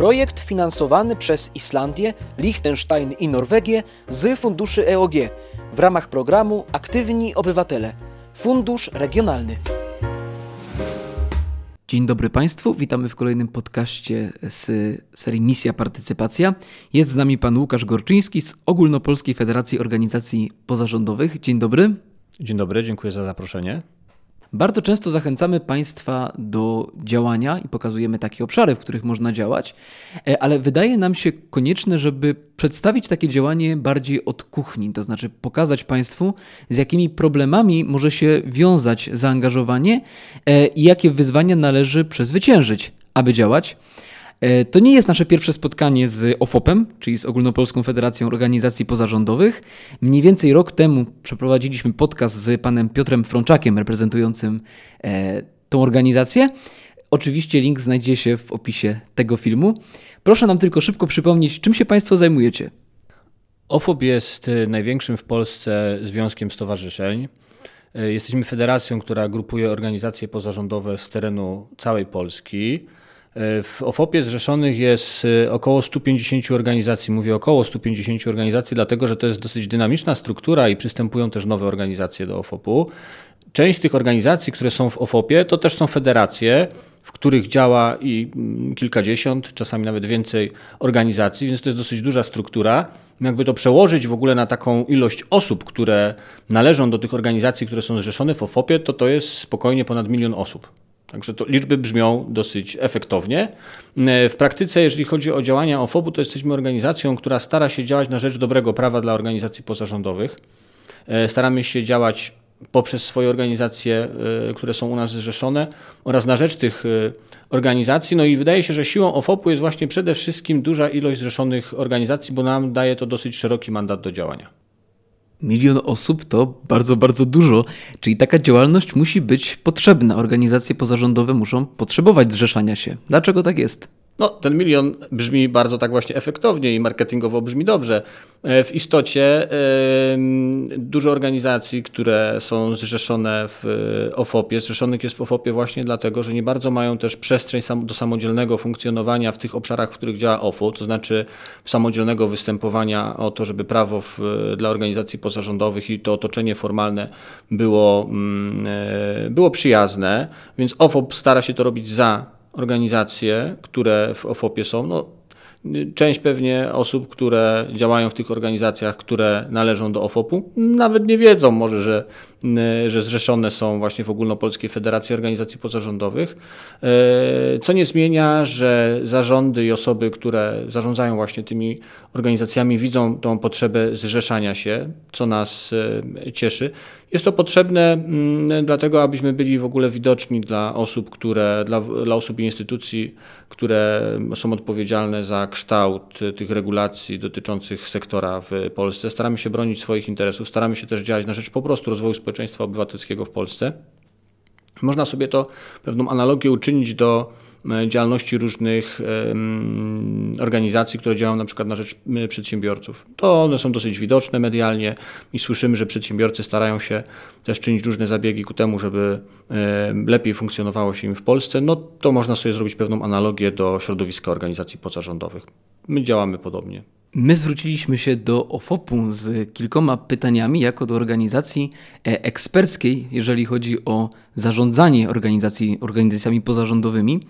Projekt finansowany przez Islandię, Liechtenstein i Norwegię z funduszy EOG w ramach programu Aktywni Obywatele. Fundusz Regionalny. Dzień dobry Państwu, witamy w kolejnym podcaście z serii Misja Partycypacja. Jest z nami pan Łukasz Gorczyński z Ogólnopolskiej Federacji Organizacji Pozarządowych. Dzień dobry. Dzień dobry, dziękuję za zaproszenie. Bardzo często zachęcamy Państwa do działania i pokazujemy takie obszary, w których można działać, e, ale wydaje nam się konieczne, żeby przedstawić takie działanie bardziej od kuchni, to znaczy pokazać Państwu, z jakimi problemami może się wiązać zaangażowanie e, i jakie wyzwania należy przezwyciężyć, aby działać. E, to nie jest nasze pierwsze spotkanie z OFOP-em, czyli z Ogólnopolską Federacją Organizacji Pozarządowych. Mniej więcej rok temu przeprowadziliśmy podcast z panem Piotrem Frączakiem, reprezentującym e, tą organizację. Oczywiście link znajdzie się w opisie tego filmu. Proszę nam tylko szybko przypomnieć, czym się Państwo zajmujecie. OFOP jest e, największym w Polsce związkiem stowarzyszeń. Jesteśmy federacją, która grupuje organizacje pozarządowe z terenu całej Polski. E, w OFOP-ie zrzeszonych jest e, około 150 organizacji. Mówię około 150 organizacji, dlatego że to jest dosyć dynamiczna struktura i przystępują też nowe organizacje do OFOP-u. Część z tych organizacji, które są w OFOP-ie, to też są federacje, w których działa i mm, kilkadziesiąt, czasami nawet więcej organizacji, więc to jest dosyć duża struktura. Jakby to przełożyć w ogóle na taką ilość osób, które należą do tych organizacji, które są zrzeszone w OFOP-ie, to to jest spokojnie ponad milion osób. Także to liczby brzmią dosyć efektownie. E, w praktyce, jeżeli chodzi o działania OFOB-u, to jesteśmy organizacją, która stara się działać na rzecz dobrego prawa dla organizacji pozarządowych. E, staramy się działać poprzez swoje organizacje, e, które są u nas zrzeszone oraz na rzecz tych organizacji. No i wydaje się, że siłą OFOP-u jest właśnie przede wszystkim duża ilość zrzeszonych organizacji, bo nam daje to dosyć szeroki mandat do działania. Milion osób to bardzo, bardzo dużo, czyli taka działalność musi być potrzebna. Organizacje pozarządowe muszą potrzebować zrzeszania się. Dlaczego tak jest? No, ten milion brzmi bardzo tak właśnie efektownie i marketingowo brzmi dobrze. E, w istocie dużo organizacji, które są zrzeszone w OFOP-ie, zrzeszonych jest w OFOP-ie właśnie dlatego, że nie bardzo mają też przestrzeń do samodzielnego funkcjonowania w tych obszarach, w których działa OFO, to znaczy samodzielnego występowania o to, żeby prawo w, dla organizacji pozarządowych i to otoczenie formalne było, mm, e, było przyjazne, więc OFOP stara się to robić za organizacje, które w OFOP-ie są, no, Część pewnie osób, które działają w tych organizacjach, które należą do OFOP-u, nawet nie wiedzą może, że, że zrzeszone są właśnie w Ogólnopolskiej Federacji Organizacji Pozarządowych, e, co nie zmienia, że zarządy i osoby, które zarządzają właśnie tymi organizacjami, widzą tą potrzebę zrzeszania się, co nas e, cieszy. Jest to potrzebne mm, dlatego, abyśmy byli w ogóle widoczni dla osób, które, dla, dla osób i instytucji, które są odpowiedzialne za kształt tych regulacji dotyczących sektora w Polsce. Staramy się bronić swoich interesów, staramy się też działać na rzecz po prostu rozwoju społeczeństwa obywatelskiego w Polsce. Można sobie to pewną analogię uczynić do E, działalności różnych organizacji, które działają na przykład na rzecz przedsiębiorców. To one są dosyć widoczne medialnie i słyszymy, że przedsiębiorcy starają się też czynić różne zabiegi ku temu, żeby lepiej funkcjonowało się im w Polsce. No to można sobie zrobić pewną analogię do środowiska organizacji pozarządowych. My działamy podobnie. My zwróciliśmy się do OFOP-u z kilkoma pytaniami, jako do organizacji e, eksperckiej, jeżeli chodzi o zarządzanie organizacji, organizacjami pozarządowymi.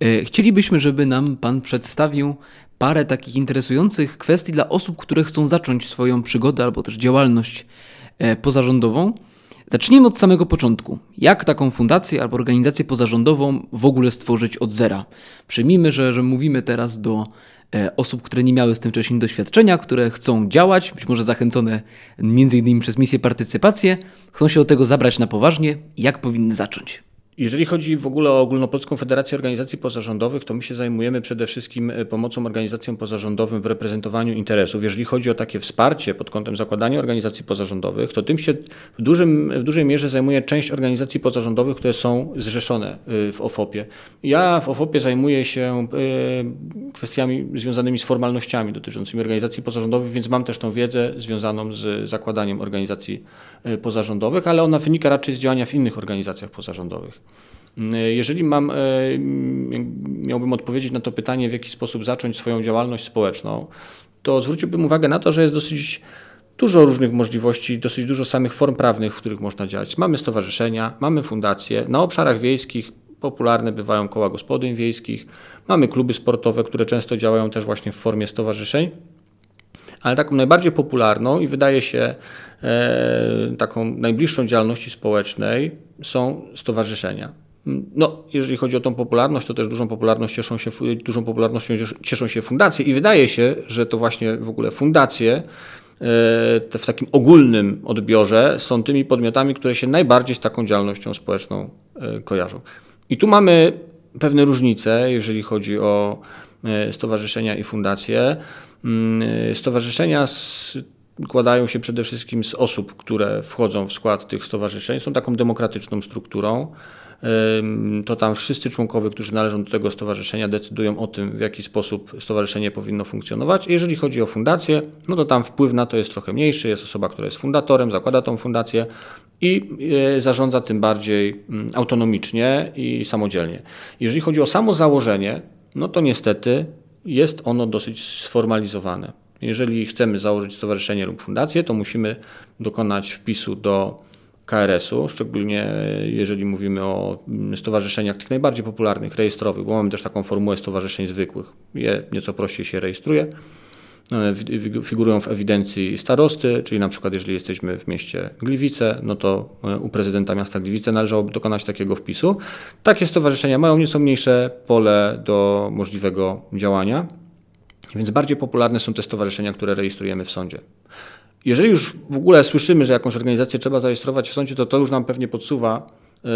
E, chcielibyśmy, żeby nam Pan przedstawił parę takich interesujących kwestii dla osób, które chcą zacząć swoją przygodę albo też działalność e, pozarządową. Zacznijmy od samego początku. Jak taką fundację albo organizację pozarządową w ogóle stworzyć od zera? Przyjmijmy, że, że mówimy teraz do osób, które nie miały z tym wcześniej doświadczenia, które chcą działać, być może zachęcone innymi przez misję partycypację, chcą się do tego zabrać na poważnie, jak powinny zacząć? Jeżeli chodzi w ogóle o Ogólnopolską Federację Organizacji Pozarządowych, to my się zajmujemy przede wszystkim e, pomocą organizacjom pozarządowym w reprezentowaniu interesów. Jeżeli chodzi o takie wsparcie pod kątem zakładania organizacji pozarządowych, to tym się w, dużym, w dużej mierze zajmuje część organizacji pozarządowych, które są zrzeszone e, w OFOP-ie. Ja w OFOP-ie zajmuję się e, kwestiami związanymi z formalnościami dotyczącymi organizacji pozarządowych, więc mam też tą wiedzę związaną z zakładaniem organizacji pozarządowych, ale ona wynika raczej z działania w innych organizacjach pozarządowych. Jeżeli mam, miałbym odpowiedzieć na to pytanie, w jaki sposób zacząć swoją działalność społeczną, to zwróciłbym uwagę na to, że jest dosyć dużo różnych możliwości, dosyć dużo samych form prawnych, w których można działać. Mamy stowarzyszenia, mamy fundacje. Na obszarach wiejskich popularne bywają koła gospodyń wiejskich, mamy kluby sportowe, które często działają też właśnie w formie stowarzyszeń. Ale taką najbardziej popularną i wydaje się e, taką najbliższą działalności społecznej są stowarzyszenia. No, jeżeli chodzi o tą popularność, to też dużą, popularność cieszą się, dużą popularnością cieszą się fundacje i wydaje się, że to właśnie w ogóle fundacje e, w takim ogólnym odbiorze są tymi podmiotami, które się najbardziej z taką działalnością społeczną e, kojarzą. I tu mamy pewne różnice, jeżeli chodzi o e, stowarzyszenia i fundacje. Mm, stowarzyszenia składają się przede wszystkim z osób, które wchodzą w skład tych stowarzyszeń, są taką demokratyczną strukturą to tam wszyscy członkowie, którzy należą do tego stowarzyszenia, decydują o tym, w jaki sposób stowarzyszenie powinno funkcjonować. Jeżeli chodzi o fundację, no to tam wpływ na to jest trochę mniejszy. Jest osoba, która jest fundatorem, zakłada tą fundację i e, zarządza tym bardziej mm, autonomicznie i samodzielnie. Jeżeli chodzi o samo założenie, no to niestety jest ono dosyć sformalizowane. Jeżeli chcemy założyć stowarzyszenie lub fundację, to musimy dokonać wpisu do KRS-u, szczególnie jeżeli mówimy o stowarzyszeniach tych najbardziej popularnych, rejestrowych, bo mamy też taką formułę stowarzyszeń zwykłych. Je nieco prościej się rejestruje. One figurują w ewidencji starosty, czyli na przykład jeżeli jesteśmy w mieście Gliwice, no to e, u prezydenta miasta Gliwice należałoby dokonać takiego wpisu. Takie stowarzyszenia mają nieco mniejsze pole do możliwego działania, więc bardziej popularne są te stowarzyszenia, które rejestrujemy w sądzie. Jeżeli już w ogóle słyszymy, że jakąś organizację trzeba zarejestrować w sądzie, to to już nam pewnie podsuwa yy,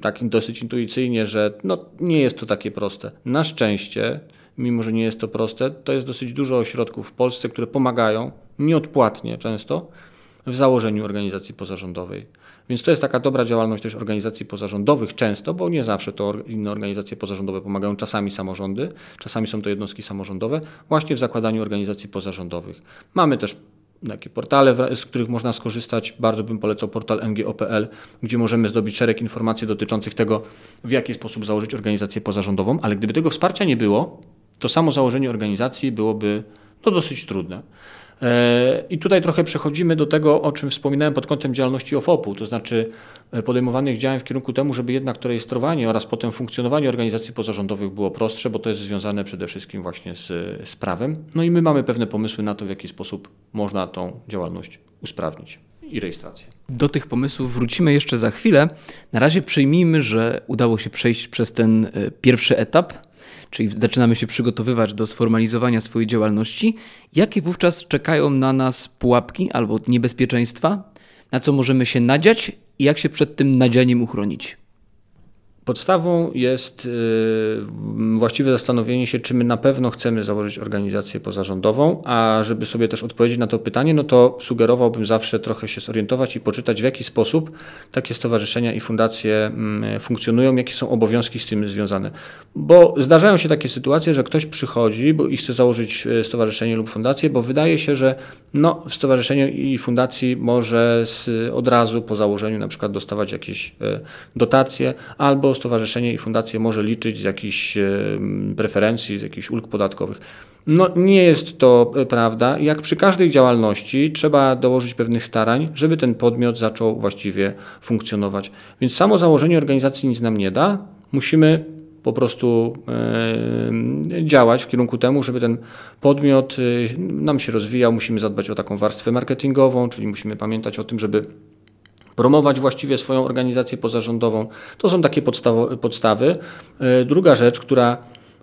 tak dosyć intuicyjnie, że no, nie jest to takie proste. Na szczęście, mimo że nie jest to proste, to jest dosyć dużo ośrodków w Polsce, które pomagają nieodpłatnie często w założeniu organizacji pozarządowej. Więc to jest taka dobra działalność też organizacji pozarządowych często, bo nie zawsze to inne organizacje pozarządowe pomagają, czasami samorządy, czasami są to jednostki samorządowe, właśnie w zakładaniu organizacji pozarządowych. Mamy też takie portale, z których można skorzystać. Bardzo bym polecał portal ngo.pl, gdzie możemy zdobyć szereg informacji dotyczących tego, w jaki sposób założyć organizację pozarządową, ale gdyby tego wsparcia nie było, to samo założenie organizacji byłoby no, dosyć trudne. E, I tutaj trochę przechodzimy do tego, o czym wspominałem pod kątem działalności OFOP-u, to znaczy e, podejmowanych działań w kierunku temu, żeby jednak to rejestrowanie oraz potem funkcjonowanie organizacji pozarządowych było prostsze, bo to jest związane przede wszystkim właśnie z, z prawem. No i my mamy pewne pomysły na to, w jaki sposób można tą działalność usprawnić i rejestrację. Do tych pomysłów wrócimy jeszcze za chwilę. Na razie przyjmijmy, że udało się przejść przez ten e, pierwszy etap czyli zaczynamy się przygotowywać do sformalizowania swojej działalności, jakie wówczas czekają na nas pułapki albo niebezpieczeństwa, na co możemy się nadziać? I jak się przed tym nadzianiem uchronić? Podstawą jest y, właściwe zastanowienie się, czy my na pewno chcemy założyć organizację pozarządową, a żeby sobie też odpowiedzieć na to pytanie, no to sugerowałbym zawsze trochę się zorientować i poczytać, w jaki sposób takie stowarzyszenia i fundacje mm, funkcjonują, jakie są obowiązki z tym związane. Bo zdarzają się takie sytuacje, że ktoś przychodzi bo i chce założyć e, stowarzyszenie lub fundację, bo wydaje się, że no, w stowarzyszeniu i fundacji może z, od razu po założeniu na przykład dostawać jakieś e, dotacje albo stowarzyszenie i fundacje może liczyć z jakichś preferencji, z jakichś ulg podatkowych. No nie jest to e, prawda. Jak przy każdej działalności trzeba dołożyć pewnych starań, żeby ten podmiot zaczął właściwie funkcjonować. Więc samo założenie organizacji nic nam nie da. Musimy po prostu działać w kierunku temu, żeby ten podmiot nam się rozwijał. Musimy zadbać o taką warstwę marketingową, czyli musimy pamiętać o tym, żeby promować właściwie swoją organizację pozarządową. To są takie podstawy. E, druga rzecz, która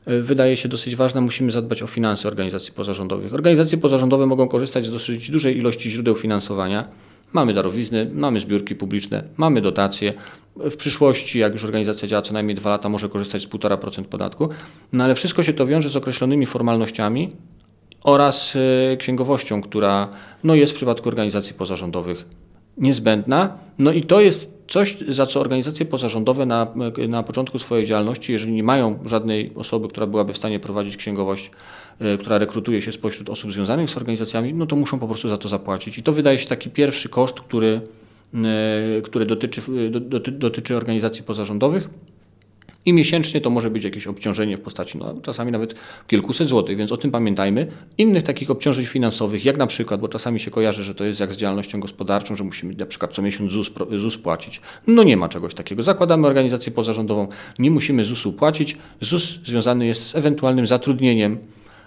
e, wydaje się dosyć ważna, musimy zadbać o finanse organizacji pozarządowych. Organizacje pozarządowe mogą korzystać z dosyć dużej ilości źródeł finansowania. Mamy darowizny, mamy zbiórki publiczne, mamy dotacje. W przyszłości, jak już organizacja działa co najmniej dwa lata, może korzystać z 1,5% podatku. No ale wszystko się to wiąże z określonymi formalnościami oraz e, księgowością, która no, jest w przypadku organizacji pozarządowych niezbędna. No i to jest coś, za co organizacje pozarządowe na, na początku swojej działalności, jeżeli nie mają żadnej osoby, która byłaby w stanie prowadzić księgowość, y, która rekrutuje się spośród osób związanych z organizacjami, no to muszą po prostu za to zapłacić. I to wydaje się taki pierwszy koszt, który które dotyczy, dotyczy organizacji pozarządowych. I miesięcznie to może być jakieś obciążenie w postaci no, czasami nawet kilkuset złotych, więc o tym pamiętajmy. Innych takich obciążeń finansowych, jak na przykład, bo czasami się kojarzy, że to jest jak z działalnością gospodarczą, że musimy na przykład co miesiąc ZUS, ZUS płacić. No nie ma czegoś takiego. Zakładamy organizację pozarządową, nie musimy ZUS-u płacić. ZUS związany jest z ewentualnym zatrudnieniem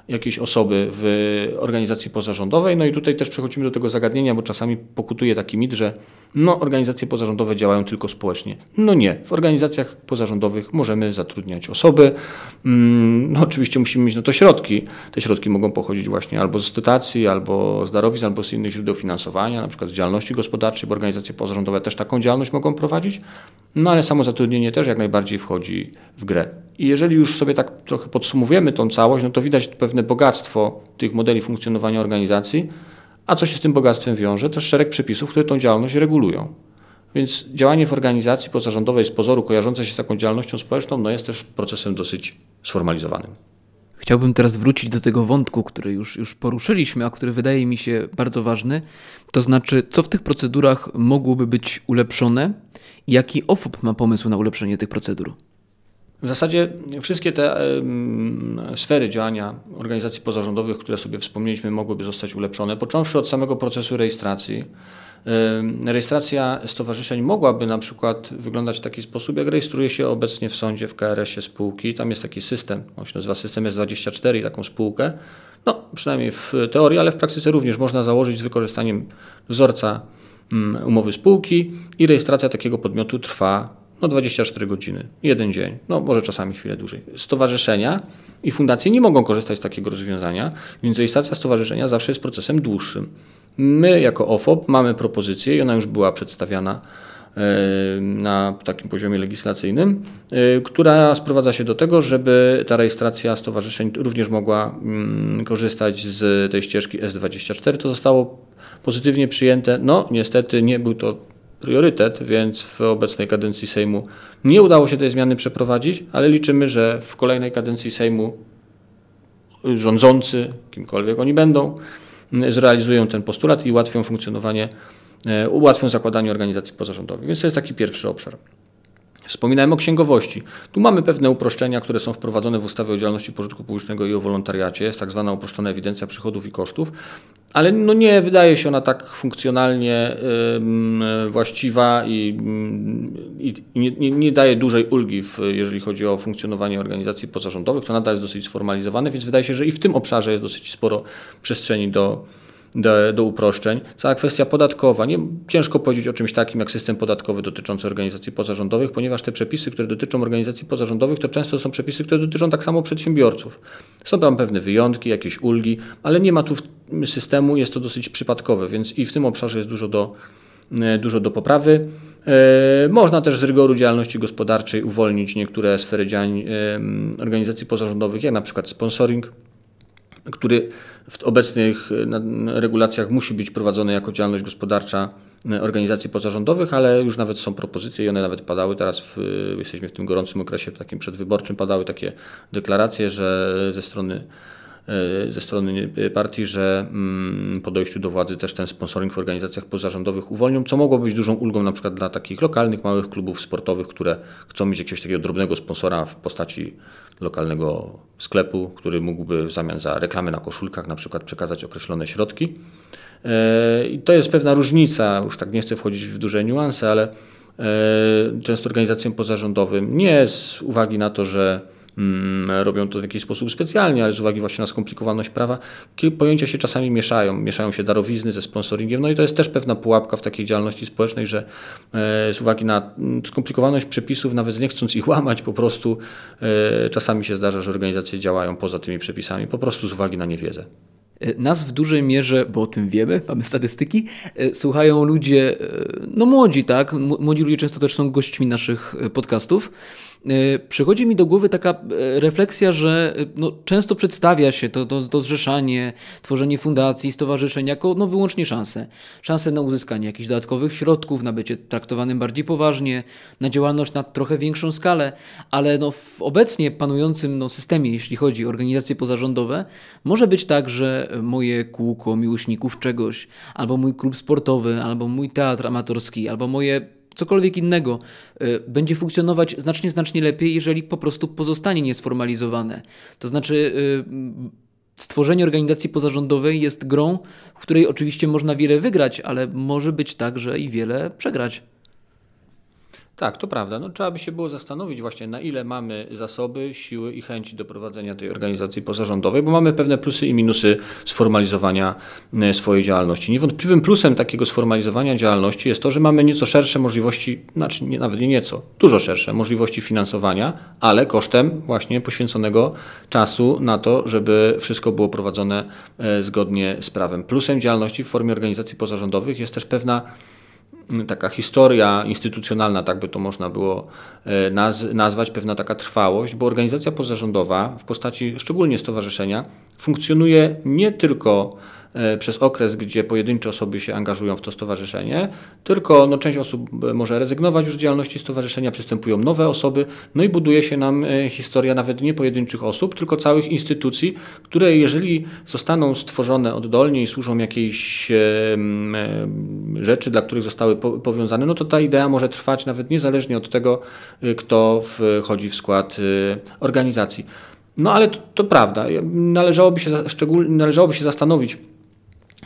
jakiejś osoby w organizacji pozarządowej. No i tutaj też przechodzimy do tego zagadnienia, bo czasami pokutuje taki mit, że no, organizacje pozarządowe działają tylko społecznie. No nie, w organizacjach pozarządowych możemy zatrudniać osoby. Mm, no oczywiście musimy mieć na to środki. Te środki mogą pochodzić właśnie albo z dotacji, albo z darowizn, albo z innych źródeł finansowania, na przykład z działalności gospodarczej, bo organizacje pozarządowe też taką działalność mogą prowadzić. No ale samo zatrudnienie też jak najbardziej wchodzi w grę. I jeżeli już sobie tak trochę podsumujemy tą całość, no to widać pewne bogactwo tych modeli funkcjonowania organizacji, a co się z tym bogactwem wiąże? Też szereg przepisów, które tą działalność regulują. Więc działanie w organizacji pozarządowej z pozoru kojarzące się z taką działalnością społeczną no jest też procesem dosyć sformalizowanym. Chciałbym teraz wrócić do tego wątku, który już, już poruszyliśmy, a który wydaje mi się bardzo ważny. To znaczy, co w tych procedurach mogłoby być ulepszone jaki OFOP ma pomysł na ulepszenie tych procedur? W zasadzie wszystkie te sfery działania organizacji pozarządowych, które sobie wspomnieliśmy, mogłyby zostać ulepszone, począwszy od samego procesu rejestracji. Rejestracja stowarzyszeń mogłaby na przykład wyglądać w taki sposób, jak rejestruje się obecnie w sądzie w KRS-ie spółki. Tam jest taki system, on się nazywa system S24 i taką spółkę. No, przynajmniej w teorii, ale w praktyce również można założyć z wykorzystaniem wzorca umowy spółki i rejestracja takiego podmiotu trwa no 24 godziny, jeden dzień, no może czasami chwilę dłużej. Stowarzyszenia i fundacje nie mogą korzystać z takiego rozwiązania, więc rejestracja stowarzyszenia zawsze jest procesem dłuższym. My jako OFOP mamy propozycję i ona już była przedstawiana e, na takim poziomie legislacyjnym, e, która sprowadza się do tego, żeby ta rejestracja stowarzyszeń również mogła mm, korzystać z tej ścieżki S24. To zostało pozytywnie przyjęte. No, niestety nie był to priorytet, więc w obecnej kadencji Sejmu nie udało się tej zmiany przeprowadzić, ale liczymy, że w kolejnej kadencji Sejmu rządzący, kimkolwiek oni będą, zrealizują ten postulat i ułatwią funkcjonowanie, e, ułatwią zakładanie organizacji pozarządowych. Więc to jest taki pierwszy obszar. Wspominałem o księgowości. Tu mamy pewne uproszczenia, które są wprowadzone w ustawie o działalności pożytku publicznego i o wolontariacie. Jest tak zwana uproszczona ewidencja przychodów i kosztów, ale no nie wydaje się ona tak funkcjonalnie yy, właściwa i, i nie, nie, daje dużej ulgi, w, jeżeli chodzi o funkcjonowanie organizacji pozarządowych. To nadal jest dosyć sformalizowane, więc wydaje się, że i w tym obszarze jest dosyć sporo przestrzeni do, do, do uproszczeń. Cała kwestia podatkowa. Nie, ciężko powiedzieć o czymś takim jak system podatkowy dotyczący organizacji pozarządowych, ponieważ te przepisy, które dotyczą organizacji pozarządowych, to często są przepisy, które dotyczą tak samo przedsiębiorców. Są tam pewne wyjątki, jakieś ulgi, ale nie ma tu systemu, jest to dosyć przypadkowe, więc i w tym obszarze jest dużo do, e, dużo do poprawy. E, można też z rygoru działalności gospodarczej uwolnić niektóre sfery działań organizacji pozarządowych, jak na przykład sponsoring który w obecnych e, regulacjach musi być prowadzony jako działalność gospodarcza e, organizacji pozarządowych, ale już nawet są propozycje i one nawet padały. Teraz w, jesteśmy w tym gorącym okresie takim przedwyborczym, padały takie deklaracje, że ze strony e, ze strony partii, że mm, po dojściu do władzy też ten sponsoring w organizacjach pozarządowych uwolnią, co mogło być dużą ulgą na przykład dla takich lokalnych, małych klubów sportowych, które chcą mieć jakiegoś takiego drobnego sponsora w postaci lokalnego sklepu, który mógłby w zamian za reklamy na koszulkach na przykład przekazać określone środki. E, I to jest pewna różnica, już tak nie chcę wchodzić w duże niuanse, ale e, często organizacjom pozarządowym nie z uwagi na to, że robią to w jakiś sposób specjalnie, ale z uwagi właśnie na skomplikowaność prawa, pojęcia się czasami mieszają. Mieszają się darowizny ze sponsoringiem, no i to jest też pewna pułapka w takiej działalności społecznej, że e, z uwagi na mm, skomplikowaność przepisów, nawet nie chcąc ich łamać, po prostu e, czasami się zdarza, że organizacje działają poza tymi przepisami, po prostu z uwagi na niewiedzę. E, nas w dużej mierze, bo o tym wiemy, mamy statystyki, słuchają ludzie, no młodzi, tak? Młodzi ludzie często też są gośćmi naszych podcastów. E, przychodzi mi do głowy taka e, refleksja, że e, no, często przedstawia się to, to, to zrzeszanie, tworzenie fundacji, stowarzyszeń jako no, wyłącznie szanse. Szanse na uzyskanie jakichś dodatkowych środków, na bycie traktowanym bardziej poważnie, na działalność na trochę większą skalę, ale no, w obecnie panującym no, systemie, jeśli chodzi o organizacje pozarządowe, może być tak, że moje kółko miłośników czegoś, albo mój klub sportowy, albo mój teatr amatorski, albo moje cokolwiek innego y, będzie funkcjonować znacznie, znacznie lepiej, jeżeli po prostu pozostanie niesformalizowane. To znaczy, y, stworzenie organizacji pozarządowej jest grą, w której oczywiście można wiele wygrać, ale może być tak, że i wiele przegrać. Tak, to prawda. No, trzeba by się było zastanowić właśnie, na ile mamy zasoby, siły i chęci do prowadzenia tej organizacji pozarządowej, bo mamy pewne plusy i minusy sformalizowania e, swojej działalności. Niewątpliwym plusem takiego sformalizowania działalności jest to, że mamy nieco szersze możliwości, znaczy nie, nawet nie nieco, dużo szersze możliwości finansowania, ale kosztem właśnie poświęconego czasu na to, żeby wszystko było prowadzone e, zgodnie z prawem. Plusem działalności w formie organizacji pozarządowych jest też pewna taka historia instytucjonalna, tak by to można było e, naz nazwać, pewna taka trwałość, bo organizacja pozarządowa w postaci szczególnie stowarzyszenia funkcjonuje nie tylko przez okres, gdzie pojedyncze osoby się angażują w to stowarzyszenie, tylko no, część osób może rezygnować już z działalności stowarzyszenia, przystępują nowe osoby, no i buduje się nam e, historia nawet nie pojedynczych osób, tylko całych instytucji, które jeżeli zostaną stworzone oddolnie i służą jakiejś e, rzeczy, dla których zostały powiązane, no to ta idea może trwać nawet niezależnie od tego, kto wchodzi w skład organizacji. No ale to, to prawda. Należałoby się, należałoby się zastanowić,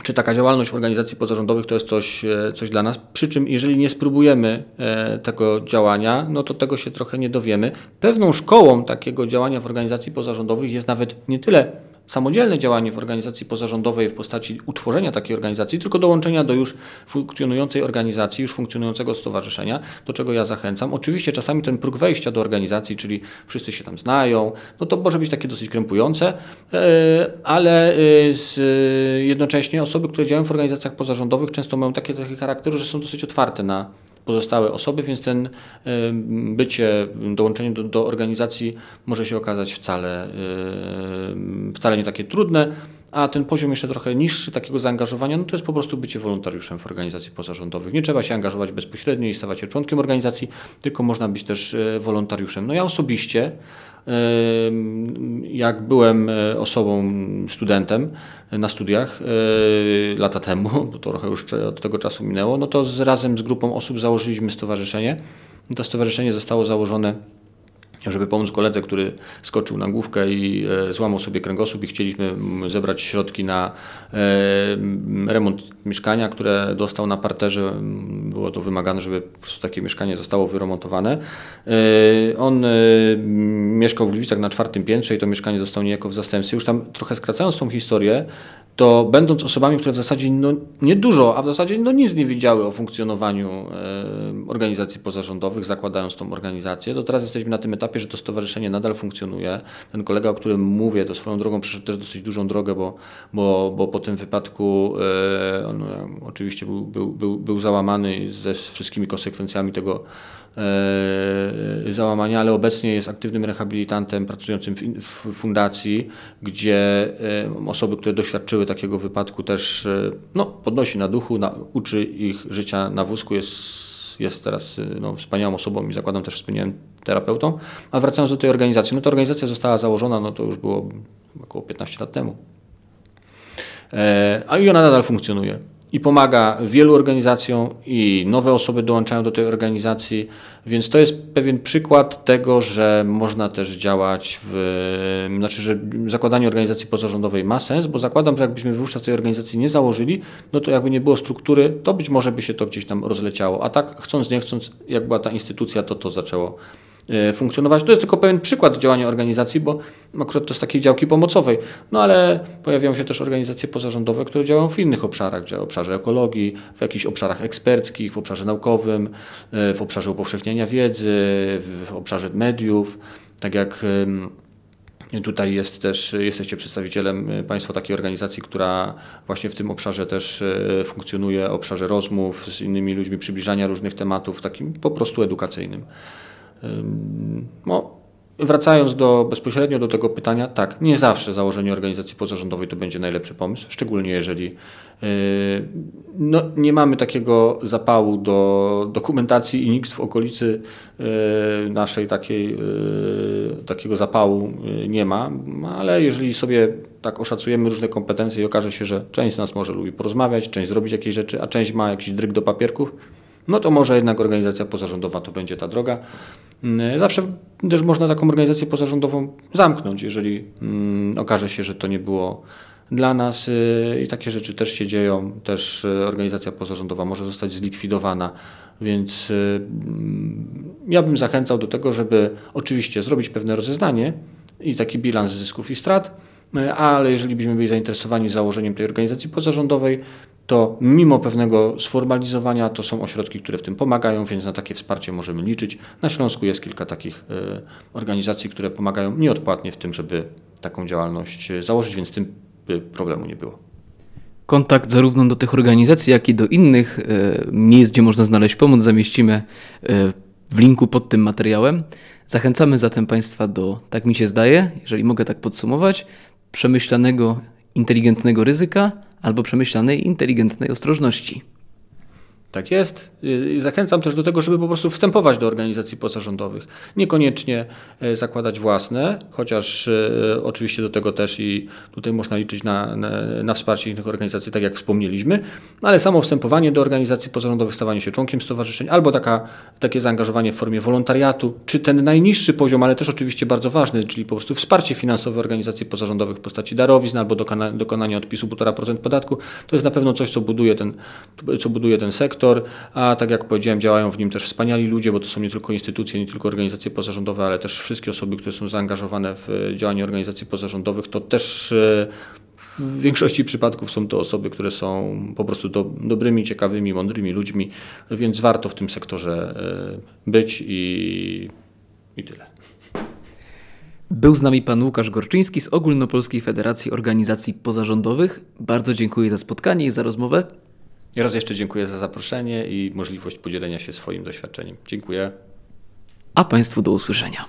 czy taka działalność w organizacji pozarządowych to jest coś, e, coś dla nas. Przy czym, jeżeli nie spróbujemy e, tego działania, no to tego się trochę nie dowiemy. Pewną szkołą takiego działania w organizacji pozarządowych jest nawet nie tyle samodzielne działanie w organizacji pozarządowej w postaci utworzenia takiej organizacji, tylko dołączenia do już funkcjonującej organizacji, już funkcjonującego stowarzyszenia, do czego ja zachęcam. Oczywiście czasami ten próg wejścia do organizacji, czyli wszyscy się tam znają, no to może być takie dosyć krępujące, e, ale e, z, jednocześnie osoby, które działają w organizacjach pozarządowych często mają takie cechy charakteru, że są dosyć otwarte na pozostałe osoby, więc ten bycie, dołączenie do, do organizacji może się okazać wcale, wcale nie takie trudne. A ten poziom jeszcze trochę niższy takiego zaangażowania, no to jest po prostu bycie wolontariuszem w organizacji pozarządowych. Nie trzeba się angażować bezpośrednio i stawać się członkiem organizacji, tylko można być też e, wolontariuszem. No ja osobiście jak byłem e, osobą, studentem na studiach e, lata temu, bo to trochę już od tego czasu minęło, no to razem z grupą osób założyliśmy stowarzyszenie. To stowarzyszenie zostało założone żeby pomóc koledze, który skoczył na główkę i e, złamał sobie kręgosłup i chcieliśmy zebrać środki na e, remont mieszkania, które dostał na parterze. Było to wymagane, żeby po prostu takie mieszkanie zostało wyremontowane. E, on mieszkał w Gliwicach na czwartym piętrze i to mieszkanie zostało niejako w zastępstwie. Już tam trochę skracając tą historię, to będąc osobami, które w zasadzie no, nie dużo, a w zasadzie no, nic nie wiedziały o funkcjonowaniu e, organizacji pozarządowych, zakładając tą organizację, to teraz jesteśmy na tym etapie, że to stowarzyszenie nadal funkcjonuje. Ten kolega, o którym mówię, to swoją drogą przeszedł też dosyć dużą drogę, bo, bo, bo po tym wypadku e, on e, oczywiście był, był, był, był załamany ze wszystkimi konsekwencjami tego załamania, ale obecnie jest aktywnym rehabilitantem pracującym w fundacji, gdzie e, osoby, które doświadczyły takiego wypadku też e, no, podnosi na duchu, na, uczy ich życia na wózku, jest, jest teraz no, wspaniałą osobą i zakładam też wspaniałym terapeutą. A wracając do tej organizacji, no to organizacja została założona, no to już było około 15 lat temu. A i ona nadal funkcjonuje i pomaga wielu organizacjom i nowe osoby dołączają do tej organizacji, więc to jest pewien przykład tego, że można też działać w, znaczy, że zakładanie organizacji pozarządowej ma sens, bo zakładam, że jakbyśmy wówczas tej organizacji nie założyli, no to jakby nie było struktury, to być może by się to gdzieś tam rozleciało, a tak chcąc, nie chcąc, jak była ta instytucja, to to zaczęło funkcjonować. To jest tylko pewien przykład działania organizacji, bo akurat to z takiej działki pomocowej. No ale pojawiają się też organizacje pozarządowe, które działają w innych obszarach, w obszarze ekologii, w jakichś obszarach eksperckich, w obszarze naukowym, e, w obszarze upowszechniania wiedzy, w obszarze mediów. Tak jak Tutaj jest też, jesteście przedstawicielem e, Państwa takiej organizacji, która właśnie w tym obszarze też funkcjonuje, obszarze rozmów z innymi ludźmi, przybliżania różnych tematów, takim po prostu edukacyjnym. No, wracając do, bezpośrednio do tego pytania, tak, nie zawsze założenie organizacji pozarządowej to będzie najlepszy pomysł, szczególnie jeżeli no, nie mamy takiego zapału do dokumentacji i nikt w okolicy naszej takiej, takiego zapału nie ma, ale jeżeli sobie tak oszacujemy różne kompetencje i okaże się, że część z nas może lubi porozmawiać, część zrobić jakieś rzeczy, a część ma jakiś dryg do papierków, no to może jednak organizacja pozarządowa to będzie ta droga. Mm, zawsze też można taką organizację pozarządową zamknąć, jeżeli mm, okaże się, że to nie było dla nas y, i takie rzeczy też się dzieją. Też y, organizacja pozarządowa może zostać zlikwidowana, więc y, mm, ja bym zachęcał do tego, żeby oczywiście zrobić pewne rozeznanie i taki bilans zysków i strat, ale jeżeli byśmy byli zainteresowani założeniem tej organizacji pozarządowej, to mimo pewnego sformalizowania to są ośrodki, które w tym pomagają, więc na takie wsparcie możemy liczyć. Na Śląsku jest kilka takich e, organizacji, które pomagają nieodpłatnie w tym, żeby taką działalność e, założyć, więc tym by problemu nie było. Kontakt zarówno do tych organizacji, jak i do innych e, miejsc, gdzie można znaleźć pomoc, zamieścimy w linku pod tym materiałem. Zachęcamy zatem Państwa do, tak mi się zdaje, jeżeli mogę tak podsumować, przemyślanego, inteligentnego ryzyka albo przemyślanej, inteligentnej ostrożności. Tak jest. Zachęcam też do tego, żeby po prostu wstępować do organizacji pozarządowych. Niekoniecznie e, zakładać własne, chociaż e, oczywiście do tego też i tutaj można liczyć na, na, na, wsparcie innych organizacji, tak jak wspomnieliśmy, ale samo wstępowanie do organizacji pozarządowych, stawanie się członkiem stowarzyszeń, albo taka, takie zaangażowanie w formie wolontariatu, czy ten najniższy poziom, ale też oczywiście bardzo ważny, czyli po prostu wsparcie finansowe organizacji pozarządowych w postaci darowizn albo dokona, dokonania odpisu 1,5% podatku, to jest na pewno coś, co buduje ten, co buduje ten sektor sektor, a tak jak powiedziałem, działają w nim też wspaniali ludzie, bo to są nie tylko instytucje, nie tylko organizacje pozarządowe, ale też wszystkie osoby, które są zaangażowane w działanie organizacji pozarządowych, to też e, w większości przypadków są to osoby, które są po prostu do, dobrymi, ciekawymi, mądrymi ludźmi, więc warto w tym sektorze e, być i, i tyle. Był z nami pan Łukasz Gorczyński z Ogólnopolskiej Federacji Organizacji Pozarządowych. Bardzo dziękuję za spotkanie i za rozmowę. Raz jeszcze dziękuję za zaproszenie i możliwość podzielenia się swoim doświadczeniem. Dziękuję. A Państwu do usłyszenia.